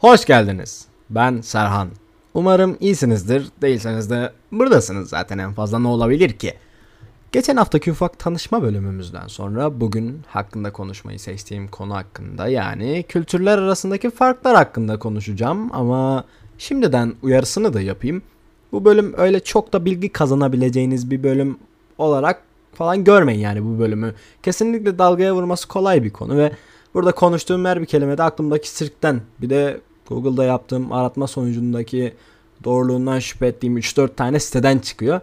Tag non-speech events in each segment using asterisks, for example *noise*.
Hoş geldiniz. Ben Serhan. Umarım iyisinizdir. Değilseniz de buradasınız zaten en fazla ne olabilir ki? Geçen haftaki ufak tanışma bölümümüzden sonra bugün hakkında konuşmayı seçtiğim konu hakkında yani kültürler arasındaki farklar hakkında konuşacağım ama şimdiden uyarısını da yapayım. Bu bölüm öyle çok da bilgi kazanabileceğiniz bir bölüm olarak falan görmeyin yani bu bölümü. Kesinlikle dalgaya vurması kolay bir konu ve burada konuştuğum her bir kelimede aklımdaki sirkten bir de Google'da yaptığım aratma sonucundaki doğruluğundan şüphe ettiğim 3-4 tane siteden çıkıyor.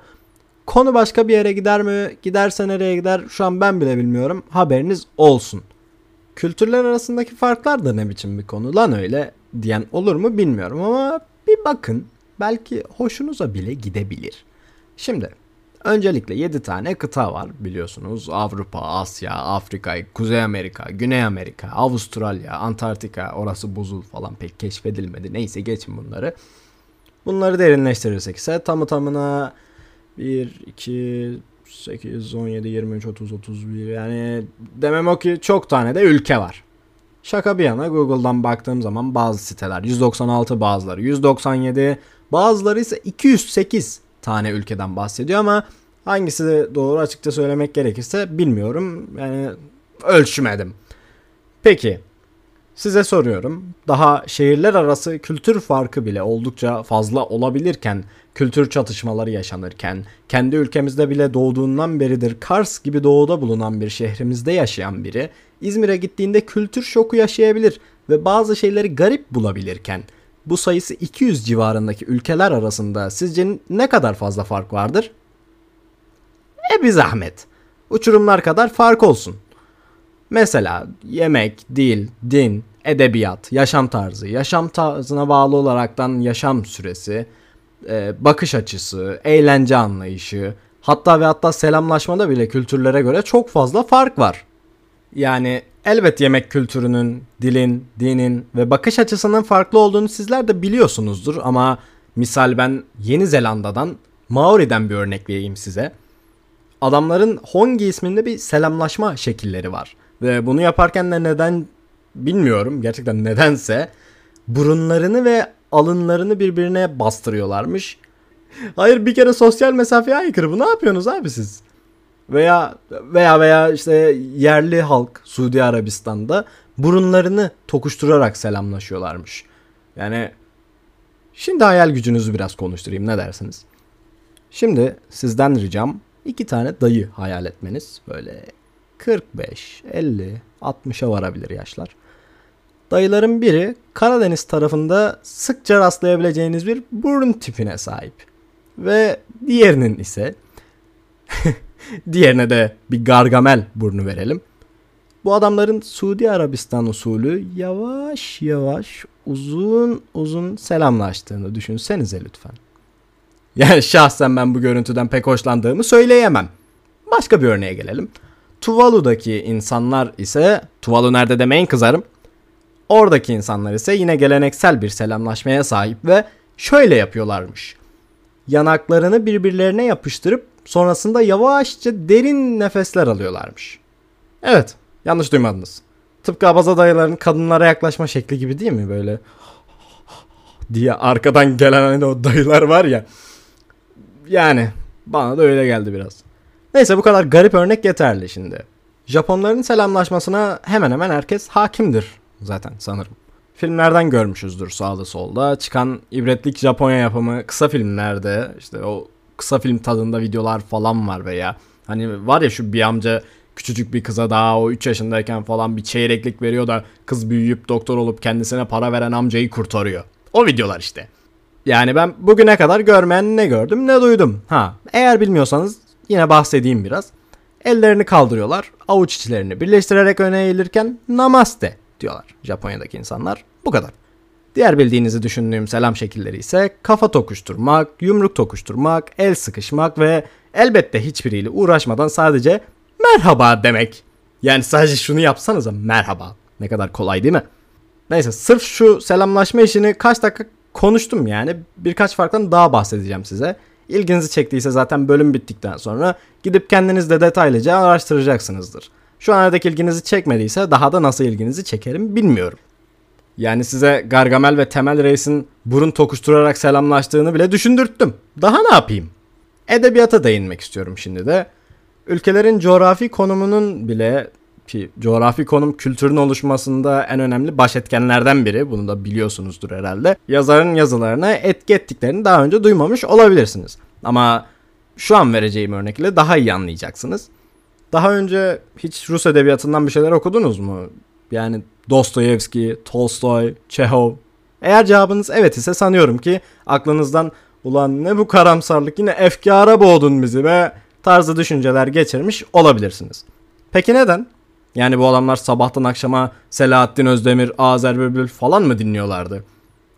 Konu başka bir yere gider mi? Giderse nereye gider? Şu an ben bile bilmiyorum. Haberiniz olsun. Kültürler arasındaki farklar da ne biçim bir konu lan öyle diyen olur mu bilmiyorum ama bir bakın. Belki hoşunuza bile gidebilir. Şimdi öncelikle 7 tane kıta var biliyorsunuz. Avrupa, Asya, Afrika, Kuzey Amerika, Güney Amerika, Avustralya, Antarktika orası buzul falan pek keşfedilmedi. Neyse geçin bunları. Bunları derinleştirirsek ise tamı tamına 1, 2, 8, 17, 23, 30, 31 yani demem o ki çok tane de ülke var. Şaka bir yana Google'dan baktığım zaman bazı siteler 196 bazıları 197 bazıları ise 208 tane ülkeden bahsediyor ama hangisi de doğru açıkça söylemek gerekirse bilmiyorum. Yani ölçmedim. Peki size soruyorum. Daha şehirler arası kültür farkı bile oldukça fazla olabilirken, kültür çatışmaları yaşanırken, kendi ülkemizde bile doğduğundan beridir Kars gibi doğuda bulunan bir şehrimizde yaşayan biri, İzmir'e gittiğinde kültür şoku yaşayabilir ve bazı şeyleri garip bulabilirken, bu sayısı 200 civarındaki ülkeler arasında sizce ne kadar fazla fark vardır? E bir zahmet. Uçurumlar kadar fark olsun. Mesela yemek, dil, din, edebiyat, yaşam tarzı, yaşam tarzına bağlı olaraktan yaşam süresi, e, bakış açısı, eğlence anlayışı, hatta ve hatta selamlaşmada bile kültürlere göre çok fazla fark var. Yani elbet yemek kültürünün, dilin, dinin ve bakış açısının farklı olduğunu sizler de biliyorsunuzdur ama misal ben Yeni Zelanda'dan Maori'den bir örnek vereyim size. Adamların Hongi isminde bir selamlaşma şekilleri var. Ve bunu yaparken de neden bilmiyorum gerçekten nedense burunlarını ve alınlarını birbirine bastırıyorlarmış. Hayır bir kere sosyal mesafeye aykırı bu ne yapıyorsunuz abi siz? Veya veya veya işte yerli halk Suudi Arabistan'da burunlarını tokuşturarak selamlaşıyorlarmış. Yani şimdi hayal gücünüzü biraz konuşturayım ne dersiniz? Şimdi sizden ricam iki tane dayı hayal etmeniz. Böyle 45, 50, 60'a varabilir yaşlar. Dayıların biri Karadeniz tarafında sıkça rastlayabileceğiniz bir burun tipine sahip. Ve diğerinin ise *laughs* *laughs* diğerine de bir gargamel burnu verelim. Bu adamların Suudi Arabistan usulü yavaş yavaş uzun uzun selamlaştığını düşünsenize lütfen. *laughs* Yani şahsen ben bu görüntüden pek hoşlandığımı söyleyemem. Başka bir örneğe gelelim. Tuvalu'daki insanlar ise Tuvalu nerede demeyin kızarım. Oradaki insanlar ise yine geleneksel bir selamlaşmaya sahip ve şöyle yapıyorlarmış. Yanaklarını birbirlerine yapıştırıp sonrasında yavaşça derin nefesler alıyorlarmış. Evet, yanlış duymadınız. Tıpkı abaza dayıların kadınlara yaklaşma şekli gibi değil mi böyle? diye arkadan gelen hani o dayılar var ya. Yani bana da öyle geldi biraz. Neyse bu kadar garip örnek yeterli şimdi. Japonların selamlaşmasına hemen hemen herkes hakimdir zaten sanırım. Filmlerden görmüşüzdür sağda solda. Çıkan ibretlik Japonya yapımı kısa filmlerde işte o kısa film tadında videolar falan var veya hani var ya şu bir amca küçücük bir kıza daha o 3 yaşındayken falan bir çeyreklik veriyor da kız büyüyüp doktor olup kendisine para veren amcayı kurtarıyor. O videolar işte. Yani ben bugüne kadar görmeyen ne gördüm ne duydum. Ha eğer bilmiyorsanız Yine bahsedeyim biraz. Ellerini kaldırıyorlar. Avuç içlerini birleştirerek öne eğilirken namaste diyorlar Japonya'daki insanlar. Bu kadar. Diğer bildiğinizi düşündüğüm selam şekilleri ise kafa tokuşturmak, yumruk tokuşturmak, el sıkışmak ve elbette hiçbiriyle uğraşmadan sadece merhaba demek. Yani sadece şunu yapsanıza merhaba. Ne kadar kolay değil mi? Neyse sırf şu selamlaşma işini kaç dakika konuştum yani. Birkaç farktan daha bahsedeceğim size. İlginizi çektiyse zaten bölüm bittikten sonra gidip kendiniz de detaylıca araştıracaksınızdır. Şu an aradaki ilginizi çekmediyse daha da nasıl ilginizi çekerim bilmiyorum. Yani size Gargamel ve Temel Reis'in burun tokuşturarak selamlaştığını bile düşündürttüm. Daha ne yapayım? Edebiyata değinmek istiyorum şimdi de. Ülkelerin coğrafi konumunun bile ki coğrafi konum kültürün oluşmasında en önemli baş etkenlerden biri. Bunu da biliyorsunuzdur herhalde. Yazarın yazılarına etki ettiklerini daha önce duymamış olabilirsiniz. Ama şu an vereceğim örnekle daha iyi anlayacaksınız. Daha önce hiç Rus edebiyatından bir şeyler okudunuz mu? Yani Dostoyevski, Tolstoy, Çehov. Eğer cevabınız evet ise sanıyorum ki aklınızdan ulan ne bu karamsarlık yine efkara boğdun bizi ve tarzı düşünceler geçirmiş olabilirsiniz. Peki neden? Yani bu adamlar sabahtan akşama Selahattin Özdemir, Azer Bülbül falan mı dinliyorlardı?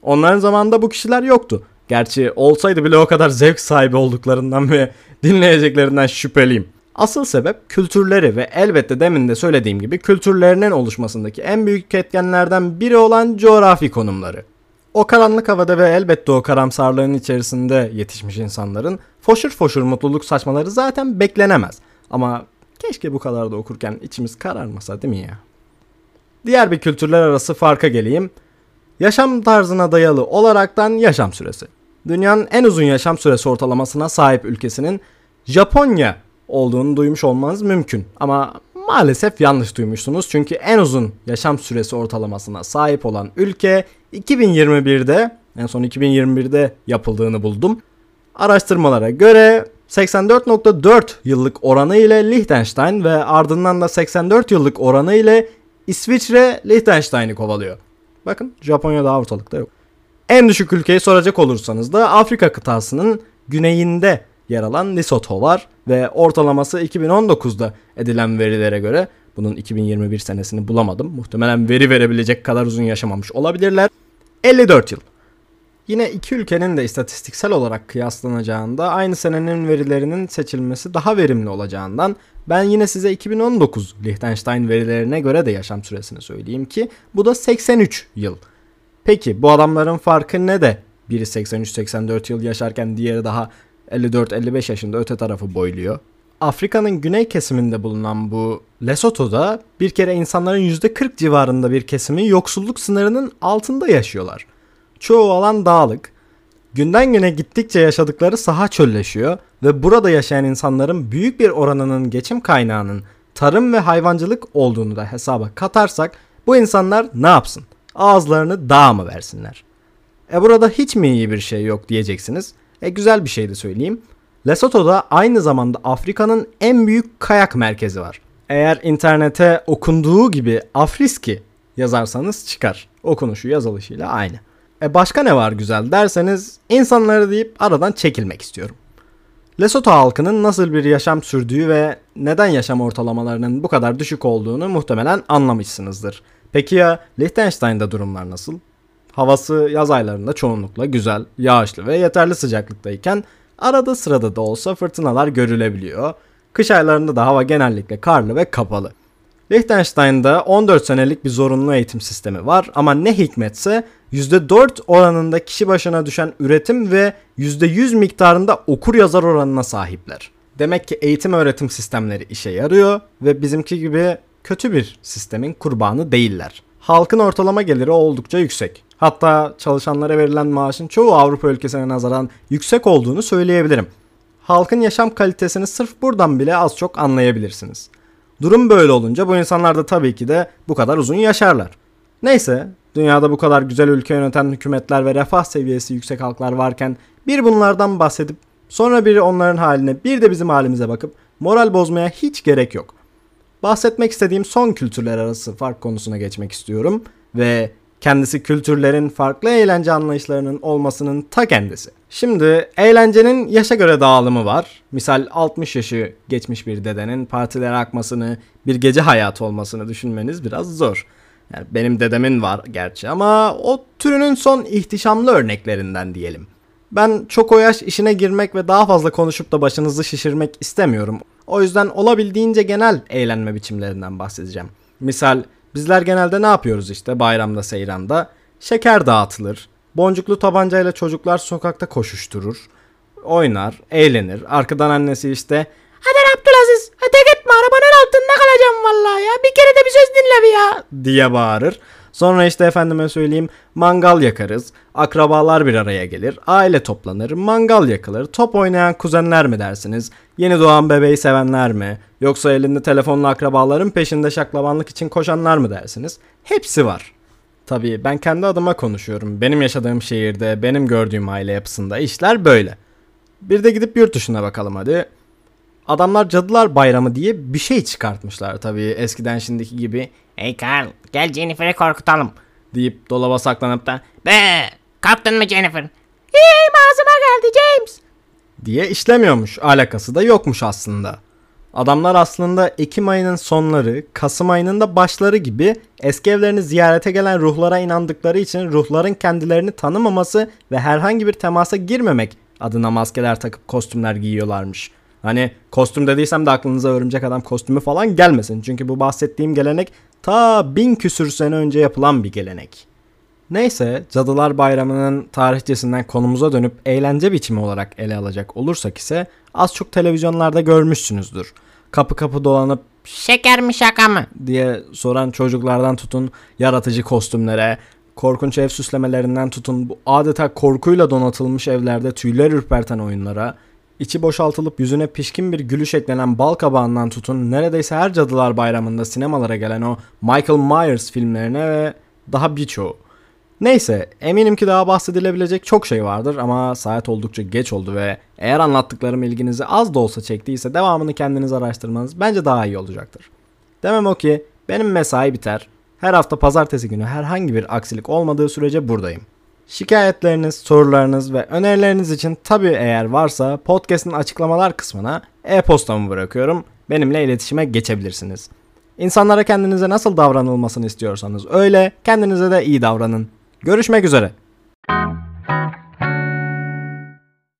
Onların zamanında bu kişiler yoktu. Gerçi olsaydı bile o kadar zevk sahibi olduklarından ve dinleyeceklerinden şüpheliyim. Asıl sebep kültürleri ve elbette demin de söylediğim gibi kültürlerinin oluşmasındaki en büyük etkenlerden biri olan coğrafi konumları. O karanlık havada ve elbette o karamsarlığın içerisinde yetişmiş insanların foşur foşur mutluluk saçmaları zaten beklenemez. Ama keşke bu kadar da okurken içimiz kararmasa değil mi ya? Diğer bir kültürler arası farka geleyim. Yaşam tarzına dayalı olaraktan yaşam süresi. Dünyanın en uzun yaşam süresi ortalamasına sahip ülkesinin Japonya olduğunu duymuş olmanız mümkün. Ama maalesef yanlış duymuşsunuz. Çünkü en uzun yaşam süresi ortalamasına sahip olan ülke 2021'de en son 2021'de yapıldığını buldum. Araştırmalara göre 84.4 yıllık oranı ile Liechtenstein ve ardından da 84 yıllık oranı ile İsviçre Liechtenstein'i kovalıyor. Bakın Japonya da ortalıkta yok. En düşük ülkeyi soracak olursanız da Afrika kıtasının güneyinde yer alan Lesotho var ve ortalaması 2019'da edilen verilere göre bunun 2021 senesini bulamadım. Muhtemelen veri verebilecek kadar uzun yaşamamış olabilirler. 54 yıl. Yine iki ülkenin de istatistiksel olarak kıyaslanacağında aynı senenin verilerinin seçilmesi daha verimli olacağından ben yine size 2019 Liechtenstein verilerine göre de yaşam süresini söyleyeyim ki bu da 83 yıl. Peki bu adamların farkı ne de biri 83-84 yıl yaşarken diğeri daha 54-55 yaşında öte tarafı boyluyor. Afrika'nın güney kesiminde bulunan bu Lesotho'da bir kere insanların %40 civarında bir kesimi yoksulluk sınırının altında yaşıyorlar. Çoğu alan dağlık. Günden güne gittikçe yaşadıkları saha çölleşiyor ve burada yaşayan insanların büyük bir oranının geçim kaynağının tarım ve hayvancılık olduğunu da hesaba katarsak bu insanlar ne yapsın? Ağızlarını dağ mı versinler? E burada hiç mi iyi bir şey yok diyeceksiniz. E güzel bir şey de söyleyeyim. Lesotho'da aynı zamanda Afrika'nın en büyük kayak merkezi var. Eğer internete okunduğu gibi Afriski yazarsanız çıkar. Okunuşu yazılışıyla aynı. E başka ne var güzel derseniz insanları deyip aradan çekilmek istiyorum. Lesotho halkının nasıl bir yaşam sürdüğü ve neden yaşam ortalamalarının bu kadar düşük olduğunu muhtemelen anlamışsınızdır. Peki ya Liechtenstein'da durumlar nasıl? Havası yaz aylarında çoğunlukla güzel, yağışlı ve yeterli sıcaklıktayken arada sırada da olsa fırtınalar görülebiliyor. Kış aylarında da hava genellikle karlı ve kapalı. Liechtenstein'da 14 senelik bir zorunlu eğitim sistemi var ama ne hikmetse %4 oranında kişi başına düşen üretim ve %100 miktarında okur yazar oranına sahipler. Demek ki eğitim öğretim sistemleri işe yarıyor ve bizimki gibi kötü bir sistemin kurbanı değiller. Halkın ortalama geliri oldukça yüksek. Hatta çalışanlara verilen maaşın çoğu Avrupa ülkesine nazaran yüksek olduğunu söyleyebilirim. Halkın yaşam kalitesini sırf buradan bile az çok anlayabilirsiniz. Durum böyle olunca bu insanlar da tabii ki de bu kadar uzun yaşarlar. Neyse, dünyada bu kadar güzel ülke yöneten hükümetler ve refah seviyesi yüksek halklar varken bir bunlardan bahsedip sonra biri onların haline bir de bizim halimize bakıp moral bozmaya hiç gerek yok. Bahsetmek istediğim son kültürler arası fark konusuna geçmek istiyorum ve kendisi kültürlerin farklı eğlence anlayışlarının olmasının ta kendisi. Şimdi eğlencenin yaşa göre dağılımı var. Misal 60 yaşı geçmiş bir dedenin partilere akmasını, bir gece hayatı olmasını düşünmeniz biraz zor. Yani benim dedemin var gerçi ama o türünün son ihtişamlı örneklerinden diyelim. Ben çok o yaş işine girmek ve daha fazla konuşup da başınızı şişirmek istemiyorum. O yüzden olabildiğince genel eğlenme biçimlerinden bahsedeceğim. Misal bizler genelde ne yapıyoruz işte bayramda seyranda? Şeker dağıtılır. Boncuklu tabancayla çocuklar sokakta koşuşturur. Oynar, eğlenir. Arkadan annesi işte Hadi Abdülaziz öte gitme arabanın altında kalacağım vallahi ya. Bir kere de bir söz dinle bir ya. diye bağırır. Sonra işte efendime söyleyeyim mangal yakarız. Akrabalar bir araya gelir. Aile toplanır. Mangal yakılır. Top oynayan kuzenler mi dersiniz? Yeni doğan bebeği sevenler mi? Yoksa elinde telefonla akrabaların peşinde şaklabanlık için koşanlar mı dersiniz? Hepsi var. Tabii ben kendi adıma konuşuyorum. Benim yaşadığım şehirde, benim gördüğüm aile yapısında işler böyle. Bir de gidip yurt dışına bakalım hadi. Adamlar Cadılar Bayramı diye bir şey çıkartmışlar tabii eskiden şimdiki gibi Hey Carl gel Jennifer'i korkutalım. deyip dolaba saklanıp da Be kaptın mı Jennifer? İyiyim ağzıma geldi James. diye işlemiyormuş. Alakası da yokmuş aslında. Adamlar aslında Ekim ayının sonları, Kasım ayının da başları gibi eski evlerini ziyarete gelen ruhlara inandıkları için ruhların kendilerini tanımaması ve herhangi bir temasa girmemek adına maskeler takıp kostümler giyiyorlarmış. Hani kostüm dediysem de aklınıza örümcek adam kostümü falan gelmesin. Çünkü bu bahsettiğim gelenek ta bin küsür sene önce yapılan bir gelenek. Neyse Cadılar Bayramı'nın tarihçesinden konumuza dönüp eğlence biçimi olarak ele alacak olursak ise az çok televizyonlarda görmüşsünüzdür. Kapı kapı dolanıp Şeker mi şaka mı? diye soran çocuklardan tutun yaratıcı kostümlere, korkunç ev süslemelerinden tutun bu adeta korkuyla donatılmış evlerde tüyler ürperten oyunlara, içi boşaltılıp yüzüne pişkin bir gülüş eklenen bal kabağından tutun neredeyse her Cadılar Bayramı'nda sinemalara gelen o Michael Myers filmlerine ve daha birçoğu. Neyse eminim ki daha bahsedilebilecek çok şey vardır ama saat oldukça geç oldu ve eğer anlattıklarım ilginizi az da olsa çektiyse devamını kendiniz araştırmanız bence daha iyi olacaktır. Demem o ki benim mesai biter. Her hafta pazartesi günü herhangi bir aksilik olmadığı sürece buradayım. Şikayetleriniz, sorularınız ve önerileriniz için tabii eğer varsa podcast'in açıklamalar kısmına e-postamı bırakıyorum. Benimle iletişime geçebilirsiniz. İnsanlara kendinize nasıl davranılmasını istiyorsanız öyle, kendinize de iyi davranın. Görüşmek üzere.